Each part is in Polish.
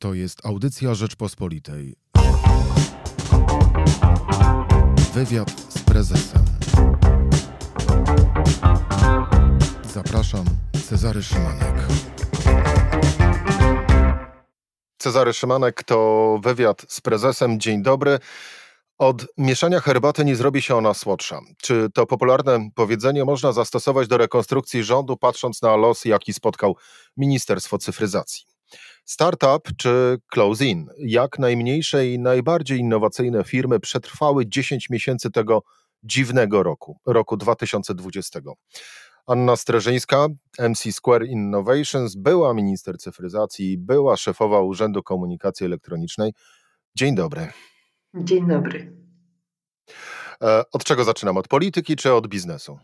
To jest audycja Rzeczpospolitej. Wywiad z prezesem. Zapraszam, Cezary Szymanek. Cezary Szymanek to wywiad z prezesem. Dzień dobry. Od mieszania herbaty nie zrobi się ona słodsza. Czy to popularne powiedzenie można zastosować do rekonstrukcji rządu, patrząc na los, jaki spotkał Ministerstwo Cyfryzacji? Startup czy close-in? Jak najmniejsze i najbardziej innowacyjne firmy przetrwały 10 miesięcy tego dziwnego roku, roku 2020? Anna Streżyńska, MC Square Innovations, była minister cyfryzacji, była szefowa Urzędu Komunikacji Elektronicznej. Dzień dobry. Dzień dobry. E, od czego zaczynam? Od polityki czy od biznesu?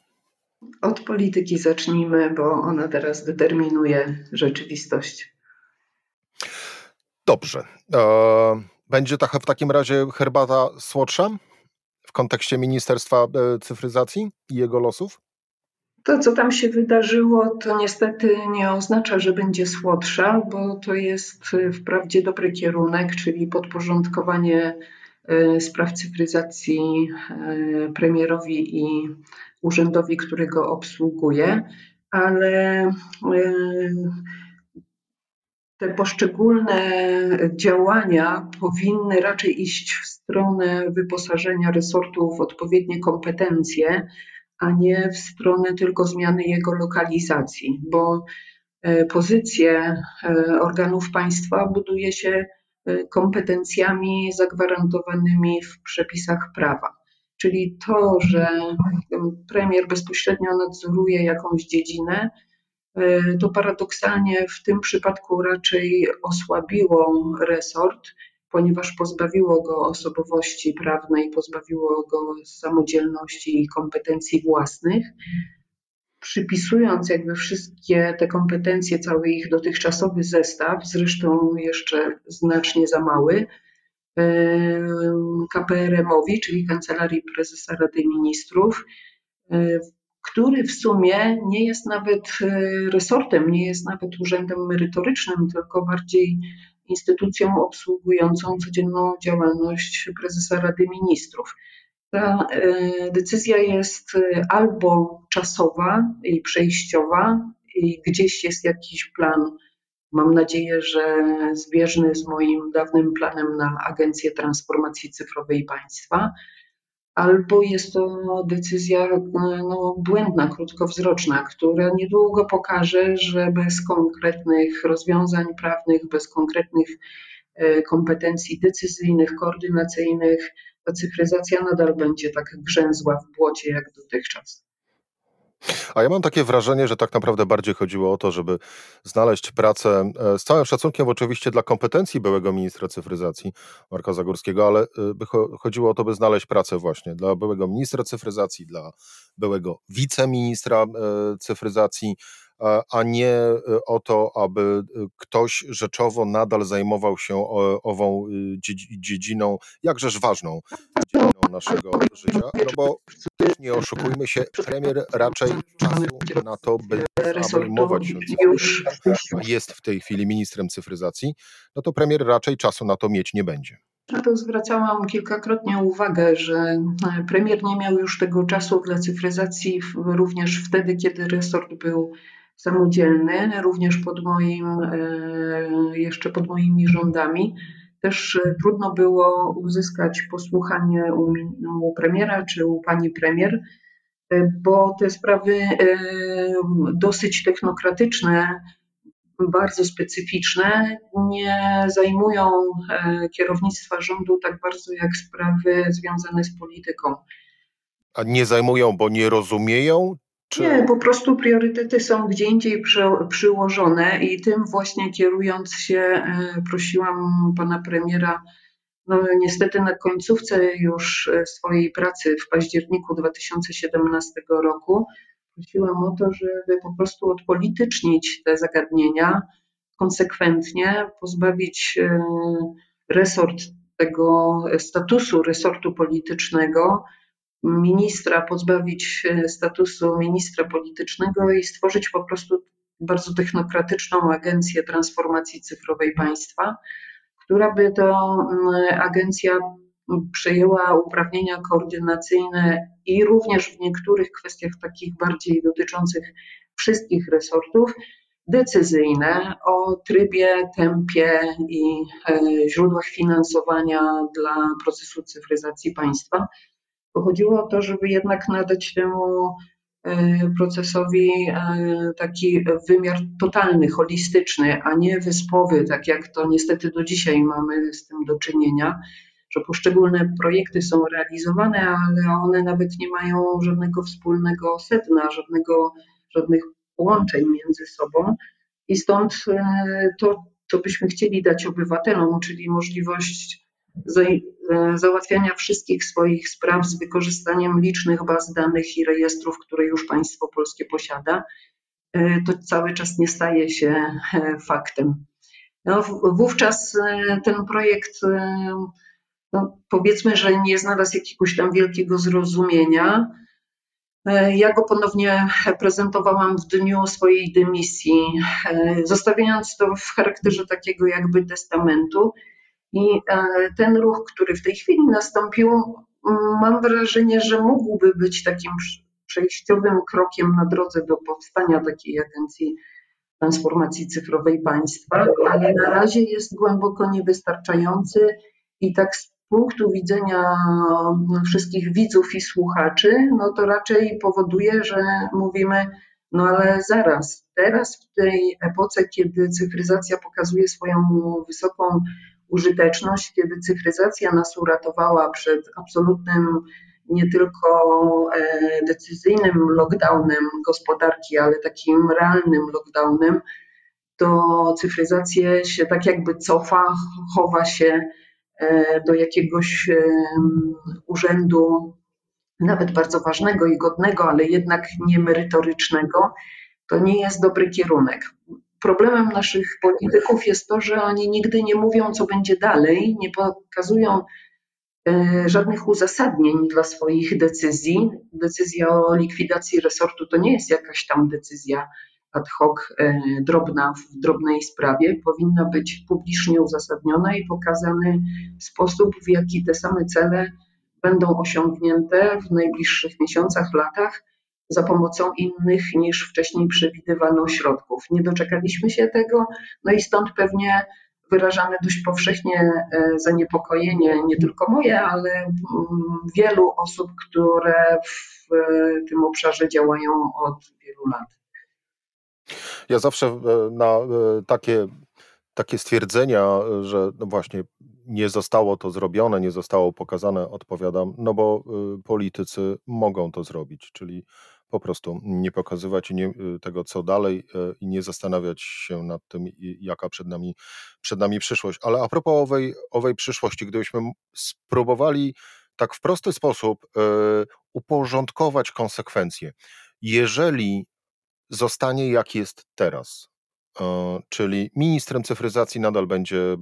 Od polityki zacznijmy, bo ona teraz determinuje rzeczywistość. Dobrze. E, będzie w takim razie herbata słodsza w kontekście Ministerstwa e, Cyfryzacji i jego losów? To, co tam się wydarzyło, to niestety nie oznacza, że będzie słodsza, bo to jest wprawdzie dobry kierunek, czyli podporządkowanie e, spraw cyfryzacji premierowi i urzędowi, który go obsługuje, ale te poszczególne działania powinny raczej iść w stronę wyposażenia resortu w odpowiednie kompetencje, a nie w stronę tylko zmiany jego lokalizacji, bo e, pozycje e, organów państwa buduje się e, kompetencjami zagwarantowanymi w przepisach prawa. Czyli to, że premier bezpośrednio nadzoruje jakąś dziedzinę, to paradoksalnie w tym przypadku raczej osłabiło resort, ponieważ pozbawiło go osobowości prawnej, pozbawiło go samodzielności i kompetencji własnych, przypisując jakby wszystkie te kompetencje, cały ich dotychczasowy zestaw, zresztą jeszcze znacznie za mały, e, KPRM-owi, czyli Kancelarii Prezesa Rady Ministrów, e, który w sumie nie jest nawet e, resortem, nie jest nawet urzędem merytorycznym, tylko bardziej instytucją obsługującą codzienną działalność prezesa Rady Ministrów. Ta e, decyzja jest e, albo czasowa i przejściowa, i gdzieś jest jakiś plan, mam nadzieję, że zbieżny z moim dawnym planem na Agencję Transformacji Cyfrowej Państwa, albo jest to decyzja no, błędna, krótkowzroczna, która niedługo pokaże, że bez konkretnych rozwiązań prawnych, bez konkretnych e, kompetencji decyzyjnych, koordynacyjnych, ta cyfryzacja nadal będzie tak grzęzła w błocie jak dotychczas. A ja mam takie wrażenie, że tak naprawdę bardziej chodziło o to, żeby znaleźć pracę, e, z całym szacunkiem oczywiście dla kompetencji byłego ministra cyfryzacji Marka Zagórskiego, ale e, by chodziło o to, by znaleźć pracę właśnie dla byłego ministra cyfryzacji, dla byłego wiceministra e, cyfryzacji, a nie o to, aby ktoś rzeczowo nadal zajmował się ową dziedziną, jakżeż ważną naszego życia, no bo nie oszukujmy się, premier raczej czasu na to, by zajmować się jest w tej chwili ministrem cyfryzacji, no to premier raczej czasu na to mieć nie będzie. Na to zwracałam kilkakrotnie uwagę, że e, premier nie miał już tego czasu dla cyfryzacji również wtedy, kiedy resort był samodzielny, również pod moim, e, jeszcze pod moimi rządami. Też e, trudno było uzyskać posłuchanie u, u premiera czy u pani premier, e, bo te sprawy dosyć technokratyczne, bardzo specyficzne, nie zajmują kierownictwa rządu tak bardzo jak sprawy związane z polityką. A nie zajmują, bo nie rozumieją, czy... Nie, po prostu priorytety są gdzie indziej przy, przyłożone i tym właśnie kierując się e, prosiłam pana premiera, no niestety na końcówce już e, swojej pracy w październiku 2017 roku, prosiłam o to, żeby po prostu odpolitycznić te zagadnienia, konsekwentnie pozbawić e, resort tego statusu resortu politycznego, ministra, pozbawić statusu ministra politycznego i stworzyć po prostu bardzo technokratyczną Agencję Transformacji Cyfrowej Państwa, która by to mm, agencja przejęła uprawnienia koordynacyjne i również w niektórych kwestiach takich bardziej dotyczących wszystkich resortów, decyzyjne o trybie, tempie i e, źródłach finansowania dla procesu cyfryzacji państwa. Pochodziło o to, żeby jednak nadać temu e, procesowi e, taki wymiar totalny, holistyczny, a nie wyspowy, tak jak to niestety do dzisiaj mamy z tym do czynienia że poszczególne projekty są realizowane, ale one nawet nie mają żadnego wspólnego sedna, żadnego, żadnych połączeń między sobą. I stąd e, to, co byśmy chcieli dać obywatelom, czyli możliwość załatwiania wszystkich swoich spraw z wykorzystaniem licznych baz danych i rejestrów, które już państwo polskie posiada, e, to cały czas nie staje się faktem. No, wówczas ten projekt no, powiedzmy, że nie znalazł jakiegoś tam wielkiego zrozumienia. E, ja go ponownie prezentowałam w dniu swojej dymisji, e, zostawiając to w charakterze takiego jakby testamentu. I e, ten ruch, który w tej chwili nastąpił, mam wrażenie, że mógłby być takim przejściowym krokiem na drodze do powstania takiej agencji transformacji cyfrowej państwa, ale na razie jest głęboko niewystarczający i tak z punktu widzenia wszystkich widzów i słuchaczy, no to raczej powoduje, że mówimy, no ale zaraz, teraz w tej epoce, kiedy cyfryzacja pokazuje swoją wysoką użyteczność, kiedy cyfryzacja nas uratowała przed absolutnym nie tylko e, decyzyjnym lockdownem gospodarki, ale takim realnym lockdownem, to cyfryzacja się tak jakby cofa, chowa się E, do jakiegoś urzędu, nawet bardzo ważnego i godnego, ale jednak niemerytorycznego, to nie jest dobry kierunek. Problemem naszych polityków jest to, że oni nigdy nie mówią, co będzie dalej, nie pokazują e, żadnych uzasadnień dla swoich decyzji. Decyzja o likwidacji resortu to nie jest jakaś tam decyzja ad hoc e, drobna w drobnej sprawie powinna być publicznie uzasadniona i pokazany sposób, w jaki te same cele będą osiągnięte w najbliższych miesiącach, latach za pomocą innych niż wcześniej przewidywano środków. Nie doczekaliśmy się tego, no i stąd pewnie wyrażamy dość powszechnie e, zaniepokojenie, nie tylko moje, ale mm, wielu osób, które w e, tym obszarze działają od wielu lat. Ja zawsze e, na takie, takie stwierdzenia, że no właśnie nie zostało to zrobione, nie zostało pokazane, odpowiadam, no bo politycy mogą to zrobić, czyli po prostu nie pokazywać nie, tego, co dalej i nie zastanawiać się nad tym, jaka przed nami, przed nami przyszłość. Ale a propos owej, owej przyszłości, gdybyśmy spróbowali tak w prosty sposób uporządkować konsekwencje. Jeżeli zostanie jak jest teraz. E, czyli ministrem cyfryzacji nadal będzie e,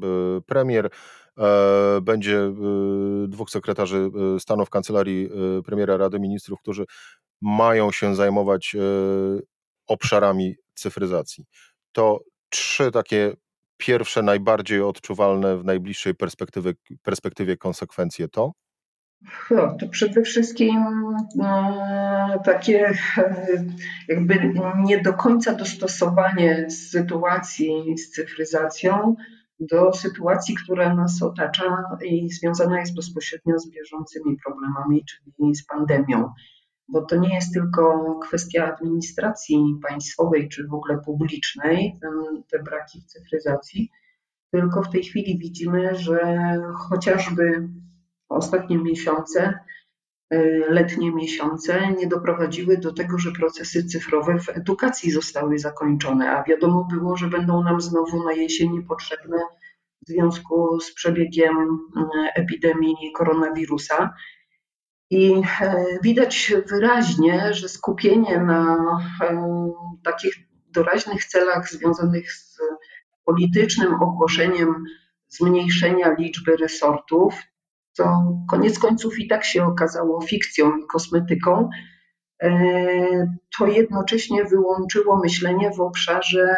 premier, e, będzie dwóch sekretarzy stanu w kancelarii premiera Rady Ministrów, którzy mają się zajmować obszarami cyfryzacji. To trzy takie pierwsze, najbardziej odczuwalne w najbliższej perspektywie, perspektywie konsekwencje to? No, to przede wszystkim no, takie jakby nie do końca dostosowanie sytuacji z cyfryzacją do sytuacji, która nas otacza i związana jest bezpośrednio z bieżącymi problemami, czyli z pandemią. Bo to nie jest tylko kwestia administracji państwowej czy w ogóle publicznej, te braki w cyfryzacji, tylko w tej chwili widzimy, że chociażby ostatnie miesiące, y, letnie miesiące nie doprowadziły do tego, że procesy cyfrowe w edukacji zostały zakończone, a wiadomo było, że będą nam znowu na jesieni potrzebne w związku z przebiegiem y, epidemii koronawirusa. I e, widać wyraźnie, że skupienie na e, takich doraźnych celach związanych z politycznym ogłoszeniem zmniejszenia liczby resortów co koniec końców i tak się okazało fikcją i kosmetyką, to jednocześnie wyłączyło myślenie w obszarze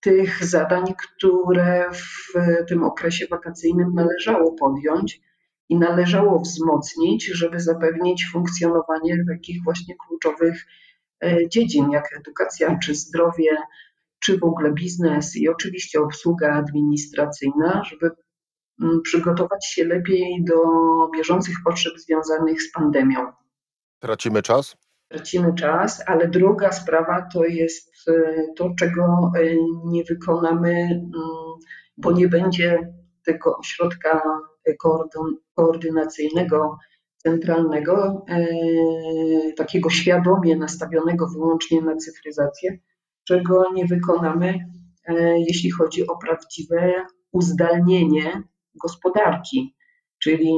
tych zadań, które w tym okresie wakacyjnym należało podjąć i należało wzmocnić, żeby zapewnić funkcjonowanie takich właśnie kluczowych e, dziedzin, jak edukacja, czy zdrowie, czy w ogóle biznes i oczywiście obsługa administracyjna, żeby mm, przygotować się lepiej do bieżących potrzeb związanych z pandemią. Tracimy czas? Tracimy czas, ale druga sprawa to jest e, to, czego e, nie wykonamy, mm, bo nie będzie tego ośrodka koordynacyjnego, centralnego, e, takiego świadomie nastawionego wyłącznie na cyfryzację, czego nie wykonamy, jeśli chodzi o prawdziwe uzdalnienie gospodarki czyli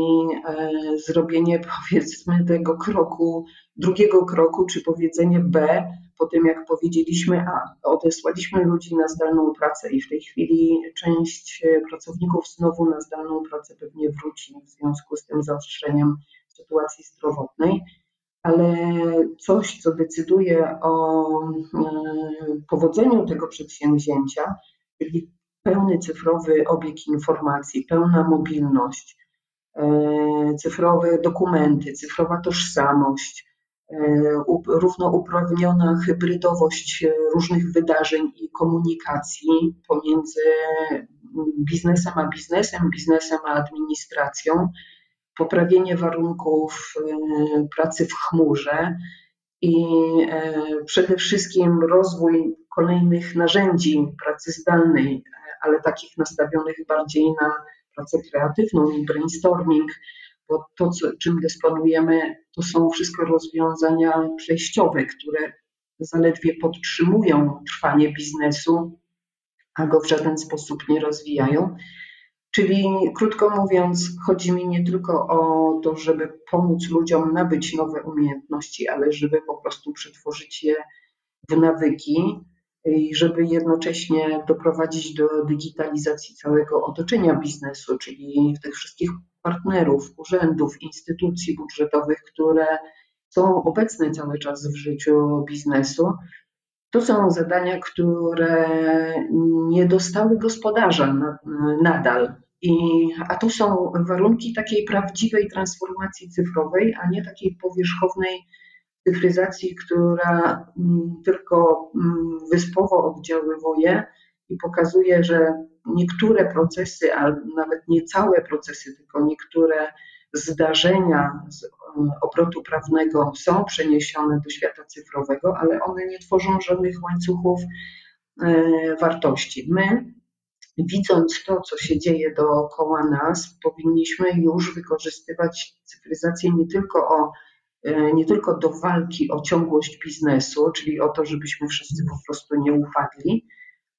e, zrobienie powiedzmy tego kroku, drugiego kroku, czy powiedzenie B po tym, jak powiedzieliśmy A. Odesłaliśmy ludzi na zdalną pracę i w tej chwili część e, pracowników znowu na zdalną pracę pewnie wróci w związku z tym zaostrzeniem sytuacji zdrowotnej, ale coś, co decyduje o e, powodzeniu tego przedsięwzięcia, czyli pełny cyfrowy obieg informacji, pełna mobilność, E, cyfrowe dokumenty, cyfrowa tożsamość, równouprawniona hybrydowość różnych wydarzeń i komunikacji pomiędzy biznesem a biznesem, biznesem a administracją, poprawienie warunków e, pracy w chmurze i przede wszystkim rozwój kolejnych narzędzi pracy zdalnej, ale takich nastawionych bardziej na pracę kreatywną i brainstorming, bo to, co, czym dysponujemy, to są wszystko rozwiązania przejściowe, które zaledwie podtrzymują trwanie biznesu, a go w żaden sposób nie rozwijają. Czyli krótko mówiąc, chodzi mi nie tylko o to, żeby pomóc ludziom nabyć nowe umiejętności, ale żeby po prostu przetworzyć je w nawyki, i żeby jednocześnie doprowadzić do digitalizacji całego otoczenia biznesu, czyli tych wszystkich partnerów, urzędów, instytucji budżetowych, które są obecne cały czas w życiu biznesu. To są zadania, które nie dostały gospodarza nadal. I, a to są warunki takiej prawdziwej transformacji cyfrowej, a nie takiej powierzchownej cyfryzacji, która mm, tylko mm, wyspowo oddziaływuje i pokazuje, że niektóre procesy, a nawet nie całe procesy, tylko niektóre zdarzenia z e, obrotu prawnego są przeniesione do świata cyfrowego, ale one nie tworzą żadnych łańcuchów e, wartości. My, widząc to, co się dzieje dookoła nas, powinniśmy już wykorzystywać cyfryzację nie tylko o E, nie tylko do walki o ciągłość biznesu, czyli o to, żebyśmy wszyscy po prostu nie upadli,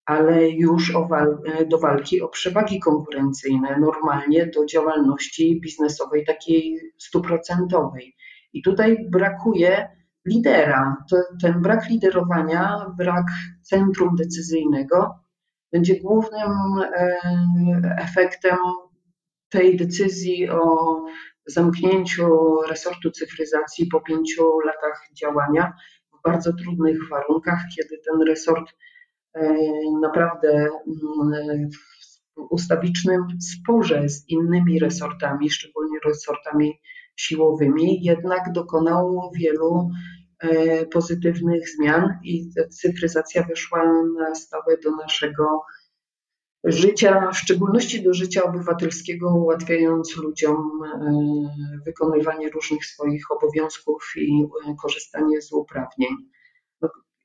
ale już wal do walki o przewagi konkurencyjne, normalnie do działalności biznesowej takiej stuprocentowej. I tutaj brakuje lidera. To, ten brak liderowania, brak centrum decyzyjnego będzie głównym e, efektem tej decyzji o zamknięciu resortu cyfryzacji po pięciu latach działania w bardzo trudnych warunkach, kiedy ten resort naprawdę mm, w ustawicznym sporze z innymi resortami, szczególnie resortami siłowymi, jednak dokonał wielu e, pozytywnych zmian i cyfryzacja weszła na stałe do naszego życia, w szczególności do życia obywatelskiego, ułatwiając ludziom e, wykonywanie różnych swoich obowiązków i e, korzystanie z uprawnień.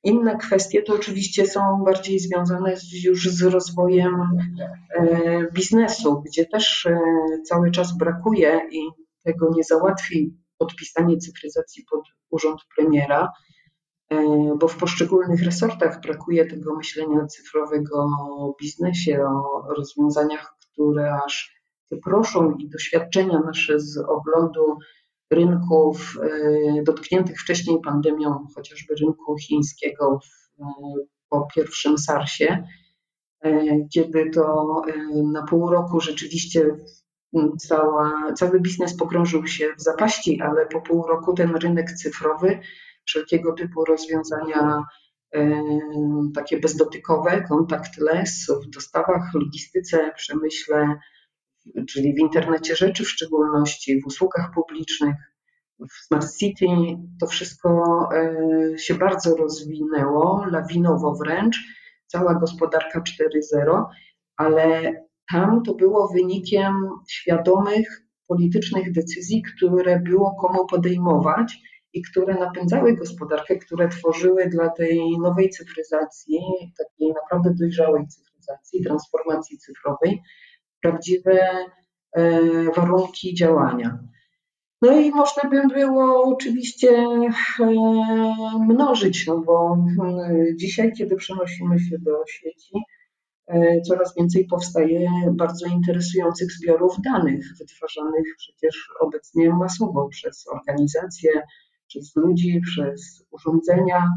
Inne kwestie to oczywiście są bardziej związane już z rozwojem e, biznesu, gdzie też cały czas brakuje i tego nie załatwi podpisanie cyfryzacji pod urząd premiera, E, bo w poszczególnych resortach brakuje tego myślenia cyfrowego o biznesie, o rozwiązaniach, które aż proszą i doświadczenia nasze z oglądu rynków e, dotkniętych wcześniej pandemią, chociażby rynku chińskiego e, po pierwszym SARSie, kiedy to na pół roku rzeczywiście cała, cały biznes pogrążył się w zapaści, ale po pół roku ten rynek cyfrowy, wszelkiego typu rozwiązania takie bezdotykowe, contactless w dostawach, logistyce, przemyśle, czyli w internecie rzeczy w szczególności, w usługach publicznych, w Smart City, to wszystko e, się bardzo rozwinęło, lawinowo wręcz, cała gospodarka 4.0, ale tam to było wynikiem świadomych politycznych decyzji, które było komu podejmować i które napędzały gospodarkę, które tworzyły dla tej nowej cyfryzacji, takiej naprawdę dojrzałej cyfryzacji, transformacji cyfrowej, prawdziwe e, warunki działania. No i można by było oczywiście e, mnożyć, no bo e, dzisiaj, kiedy przenosimy się do sieci, coraz więcej powstaje bardzo interesujących zbiorów danych, wytwarzanych przecież obecnie masowo przez organizacje, przez ludzi, przez urządzenia,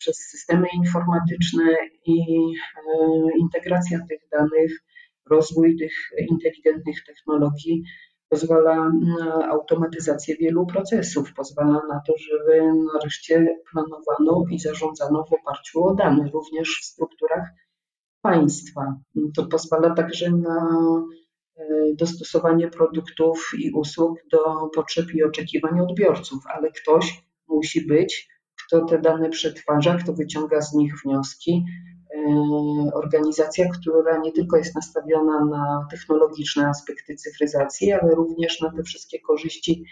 przez systemy informatyczne i integracja tych danych, rozwój tych inteligentnych technologii pozwala na automatyzację wielu procesów, pozwala na to, żeby nareszcie planowano i zarządzano w oparciu o dane, również w strukturach państwa. To pozwala także na E, dostosowanie produktów i usług do potrzeb i oczekiwań odbiorców, ale ktoś musi być, kto te dane przetwarza, kto wyciąga z nich wnioski. E, organizacja, która nie tylko jest nastawiona na technologiczne aspekty cyfryzacji, ale również na te wszystkie korzyści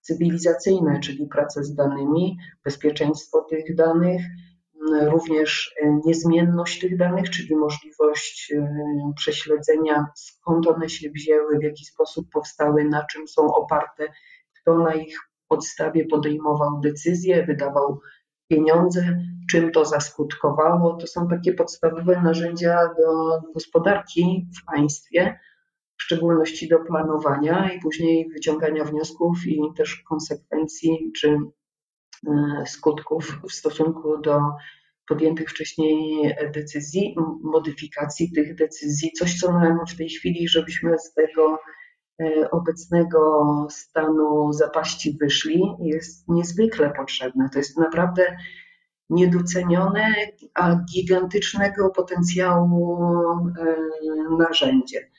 cywilizacyjne, czyli pracę z danymi, bezpieczeństwo tych danych, również e, niezmienność tych danych, czyli możliwość e, prześledzenia, skąd one się wzięły, w jaki sposób powstały, na czym są oparte, kto na ich podstawie podejmował decyzje, wydawał pieniądze, czym to zaskutkowało. To są takie podstawowe narzędzia do gospodarki w państwie, w szczególności do planowania i później wyciągania wniosków i też konsekwencji czy E, skutków w stosunku do podjętych wcześniej decyzji, modyfikacji tych decyzji, coś co nam w tej chwili, żebyśmy z tego obecnego stanu zapaści wyszli, jest niezwykle potrzebne. To jest naprawdę niedocenione, a gigantycznego potencjału e, narzędzie.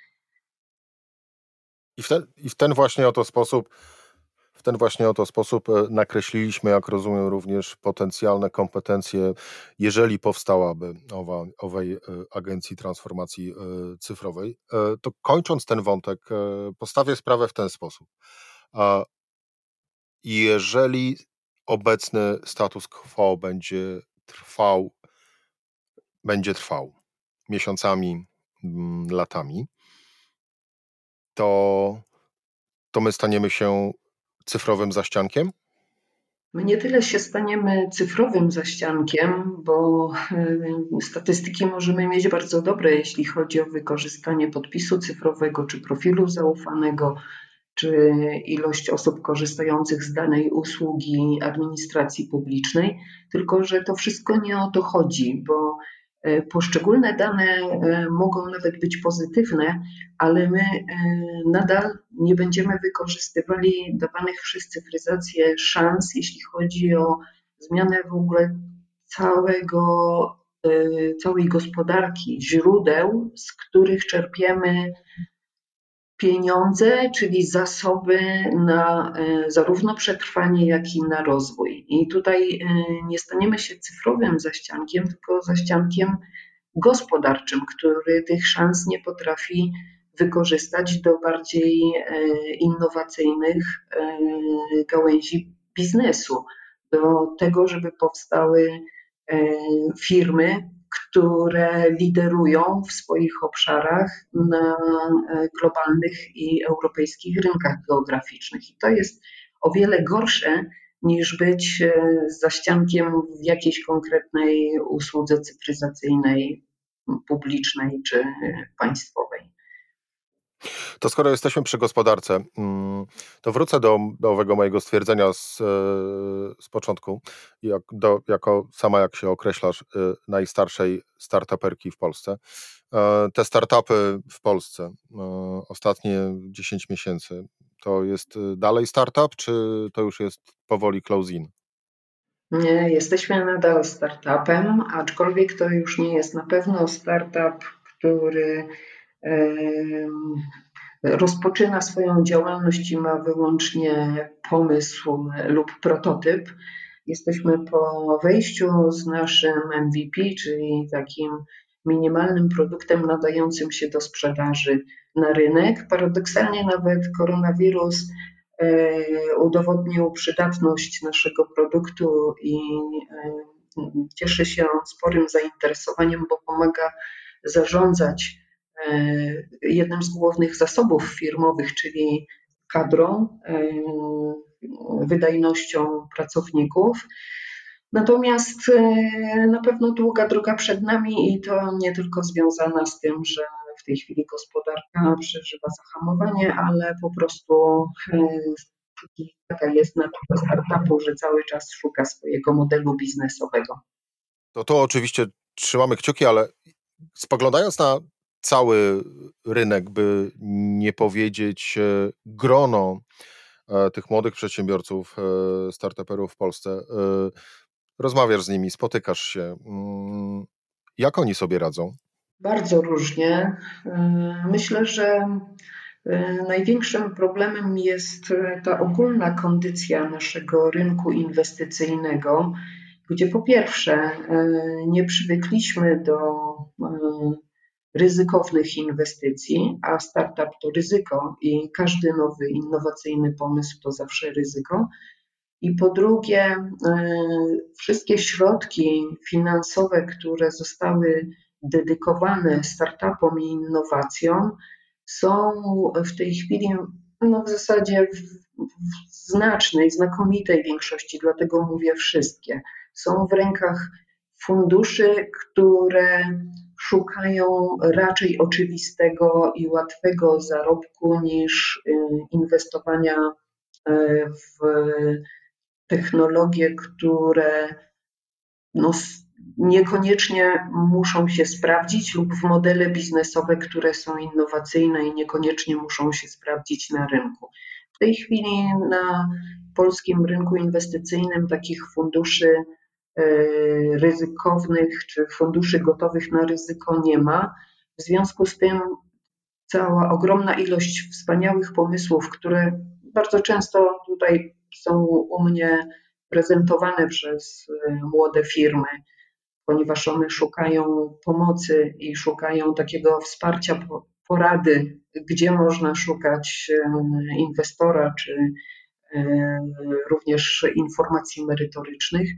I w ten, i w ten właśnie oto sposób w ten właśnie oto sposób e, nakreśliliśmy, jak rozumiem, również potencjalne kompetencje, jeżeli powstałaby owa, owej e, Agencji Transformacji e, Cyfrowej. To kończąc ten wątek, postawię sprawę w ten sposób. Jeżeli obecny status quo będzie trwał, będzie trwał miesiącami, latami, to, to my staniemy się cyfrowym zaściankiem? My nie tyle się staniemy cyfrowym zaściankiem, bo y, statystyki możemy mieć bardzo dobre, jeśli chodzi o wykorzystanie podpisu cyfrowego czy profilu zaufanego, czy ilość osób korzystających z danej usługi administracji publicznej, tylko że to wszystko nie o to chodzi, bo poszczególne dane e, mogą nawet być pozytywne, ale my e, nadal nie będziemy wykorzystywali dawanych przez cyfryzację szans, jeśli chodzi o zmianę w ogóle całego, całej gospodarki, źródeł, z których czerpiemy pieniądze, czyli zasoby na e, zarówno przetrwanie, jak i na rozwój. I tutaj e, nie staniemy się cyfrowym zaściankiem, tylko zaściankiem gospodarczym, który tych szans nie potrafi wykorzystać do bardziej e, innowacyjnych gałęzi biznesu, do tego, żeby powstały firmy, które liderują w swoich obszarach na e, globalnych i europejskich rynkach geograficznych. I to jest o wiele gorsze niż być e, zaściankiem w jakiejś konkretnej usłudze cyfryzacyjnej, publicznej czy państwowej. To skoro jesteśmy przy gospodarce, mm, to wrócę do, do owego mojego stwierdzenia z, e, z początku, jak, do, jako sama, jak się określasz, e, najstarszej startuperki w Polsce. te startupy w Polsce ostatnie 10 miesięcy, to jest dalej startup, czy to już jest powoli close-in? Jesteśmy nadal startupem, aczkolwiek to już nie jest na pewno startup, który rozpoczyna swoją działalność i ma wyłącznie pomysł lub prototyp. Jesteśmy po wejściu z naszym MVP, czyli takim minimalnym produktem nadającym się do sprzedaży na rynek. Paradoksalnie nawet koronawirus udowodnił przydatność naszego produktu i cieszy się sporym zainteresowaniem, bo pomaga zarządzać jednym z głównych zasobów firmowych, czyli kadrą, wydajnością pracowników. Natomiast e, na pewno długa droga przed nami i to nie tylko związana z tym, że w tej chwili gospodarka przeżywa zahamowanie, ale po prostu e, taka jest natura startupu, że cały czas szuka swojego modelu biznesowego. To to oczywiście trzymamy kciuki, ale spoglądając na cały rynek, by nie powiedzieć e, grono tych młodych przedsiębiorców, startuperów w Polsce, rozmawiasz z nimi, spotykasz się. Mm, jak oni sobie radzą? Bardzo różnie. Myślę, że największym problemem jest ta ogólna kondycja naszego rynku inwestycyjnego, gdzie po pierwsze nie przywykliśmy do ryzykownych inwestycji, a startup to ryzyko i każdy nowy innowacyjny pomysł to zawsze ryzyko. I po drugie, e, wszystkie środki finansowe, które zostały dedykowane startupom i innowacjom, są w tej chwili no w zasadzie w, w znacznej, znakomitej większości, dlatego mówię wszystkie, są w rękach funduszy, które szukają raczej oczywistego i łatwego zarobku niż y, inwestowania e, w technologie, które no, niekoniecznie muszą się sprawdzić, lub w modele biznesowe, które są innowacyjne i niekoniecznie muszą się sprawdzić na rynku. W tej chwili na polskim rynku inwestycyjnym takich funduszy ryzykownych czy funduszy gotowych na ryzyko nie ma. W związku z tym cała ogromna ilość wspaniałych pomysłów, które bardzo często tutaj są u mnie prezentowane przez y, młode firmy, ponieważ one szukają pomocy i szukają takiego wsparcia, porady, gdzie można szukać y, inwestora, czy również informacji merytorycznych.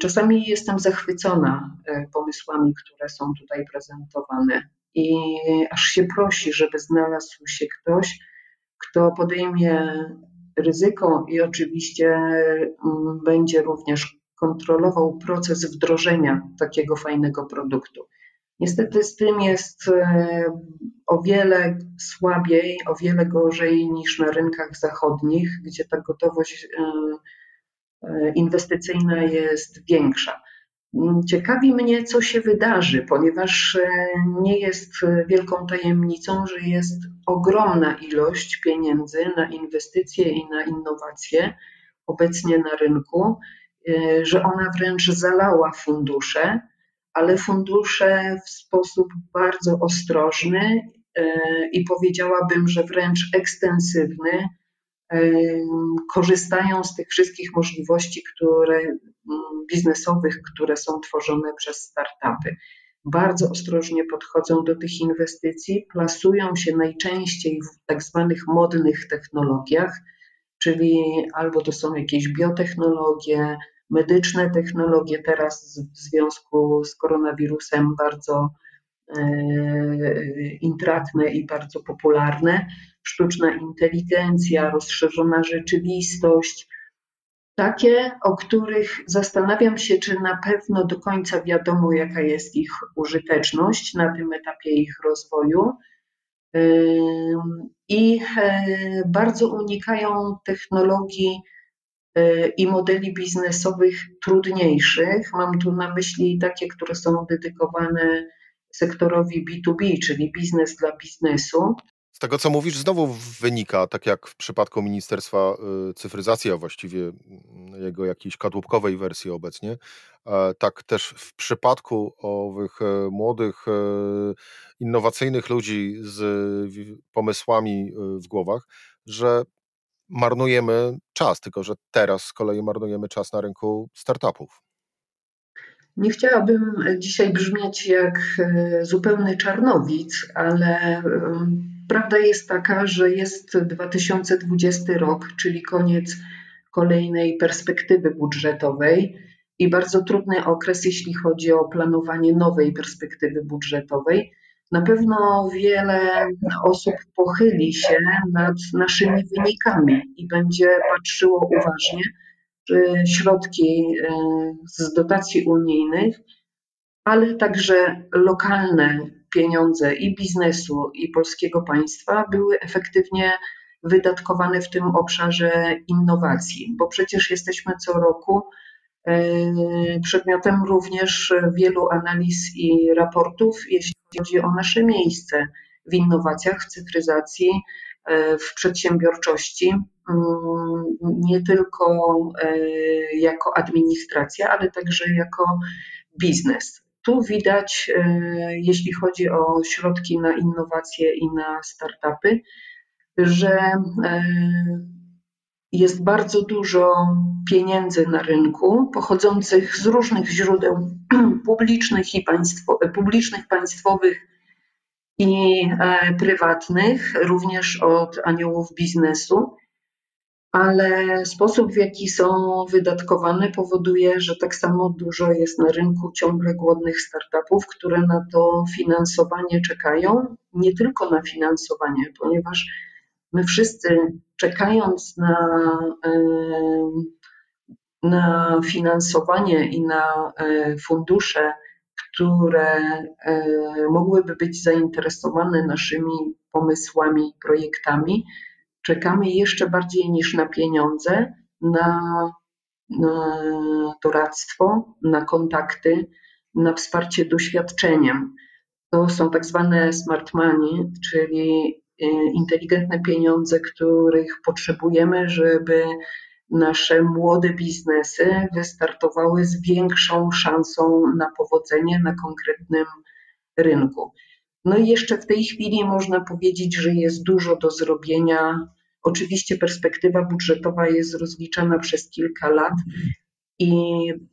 Czasami jestem zachwycona pomysłami, które są tutaj prezentowane, i aż się prosi, żeby znalazł się ktoś, kto podejmie ryzyko i oczywiście mm, będzie również kontrolował proces wdrożenia takiego fajnego produktu. Niestety z tym jest e, o wiele słabiej, o wiele gorzej niż na rynkach zachodnich, gdzie ta gotowość e, e, inwestycyjna jest większa. Ciekawi mnie, co się wydarzy, ponieważ e, nie jest wielką tajemnicą, że jest ogromna ilość pieniędzy na inwestycje i na innowacje obecnie na rynku, e, że ona wręcz zalała fundusze, ale fundusze w sposób bardzo ostrożny e, i powiedziałabym, że wręcz ekstensywny korzystają z tych wszystkich możliwości, które biznesowych, które są tworzone przez startupy. Bardzo ostrożnie podchodzą do tych inwestycji, plasują się najczęściej w tak zwanych modnych technologiach, czyli albo to są jakieś biotechnologie, medyczne technologie, teraz w związku z koronawirusem bardzo intratne i bardzo popularne, sztuczna inteligencja, rozszerzona rzeczywistość, takie, o których zastanawiam się, czy na pewno do końca wiadomo, jaka jest ich użyteczność na tym etapie ich rozwoju. I e, bardzo unikają technologii e, i modeli biznesowych trudniejszych. Mam tu na myśli takie, które są dedykowane sektorowi B2B, czyli biznes dla biznesu. Z tego, co mówisz, znowu wynika, tak jak w przypadku Ministerstwa y, Cyfryzacji, a właściwie mm, jego jakiejś kadłubkowej wersji obecnie, e, tak też w przypadku owych e, młodych, e, innowacyjnych ludzi z pomysłami w głowach, że marnujemy czas, tylko że teraz z kolei marnujemy czas na rynku startupów. Nie chciałabym dzisiaj brzmieć jak zupełny czarnowic, ale Prawda jest taka, że jest 2020 rok, czyli koniec kolejnej perspektywy budżetowej i bardzo trudny okres, jeśli chodzi o planowanie nowej perspektywy budżetowej. Na pewno wiele osób pochyli się nad naszymi wynikami i będzie patrzyło uważnie, środki e, z dotacji unijnych, ale także lokalne pieniądze i biznesu, i polskiego państwa były efektywnie wydatkowane w tym obszarze innowacji, bo przecież jesteśmy co roku e, przedmiotem również wielu analiz i raportów, jeśli chodzi o nasze miejsce w innowacjach, w cyfryzacji, w przedsiębiorczości, mm, nie tylko e, jako administracja, ale także jako biznes. Tu widać, e, jeśli chodzi o środki na innowacje i na startupy, że e, jest bardzo dużo pieniędzy na rynku pochodzących z różnych źródeł publicznych i państwo, publicznych, państwowych i e, prywatnych, również od aniołów biznesu ale sposób, w jaki są wydatkowane, powoduje, że tak samo dużo jest na rynku ciągle głodnych startupów, które na to finansowanie czekają. Nie tylko na finansowanie, ponieważ my wszyscy, czekając na, na finansowanie i na e, fundusze, które e, mogłyby być zainteresowane naszymi pomysłami, projektami, czekamy jeszcze bardziej niż na pieniądze, na, na doradztwo, na kontakty, na wsparcie doświadczeniem. To są tak zwane smart money, czyli y, inteligentne pieniądze, których potrzebujemy, żeby nasze młode biznesy wystartowały z większą szansą na powodzenie na konkretnym rynku. No i jeszcze w tej chwili można powiedzieć, że jest dużo do zrobienia Oczywiście perspektywa budżetowa jest rozliczana przez kilka lat i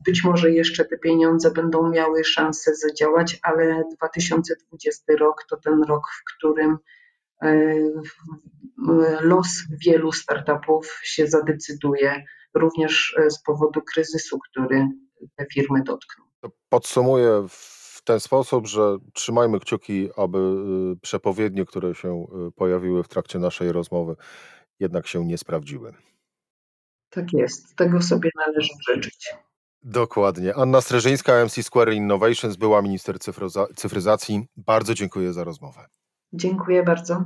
być może jeszcze te pieniądze będą miały szansę zadziałać, ale 2020 rok to ten rok, w którym e, los wielu startupów się zadecyduje, również e, z powodu kryzysu, który te firmy dotknął. Podsumuję w ten sposób, że trzymajmy kciuki, aby y, przepowiednie, które się y, pojawiły w trakcie naszej rozmowy, jednak się nie sprawdziły. Tak jest, tego sobie należy życzyć. Dokładnie. Anna Streżyńska, MC Square Innovations, była minister cyfryzacji. Bardzo dziękuję za rozmowę. Dziękuję bardzo.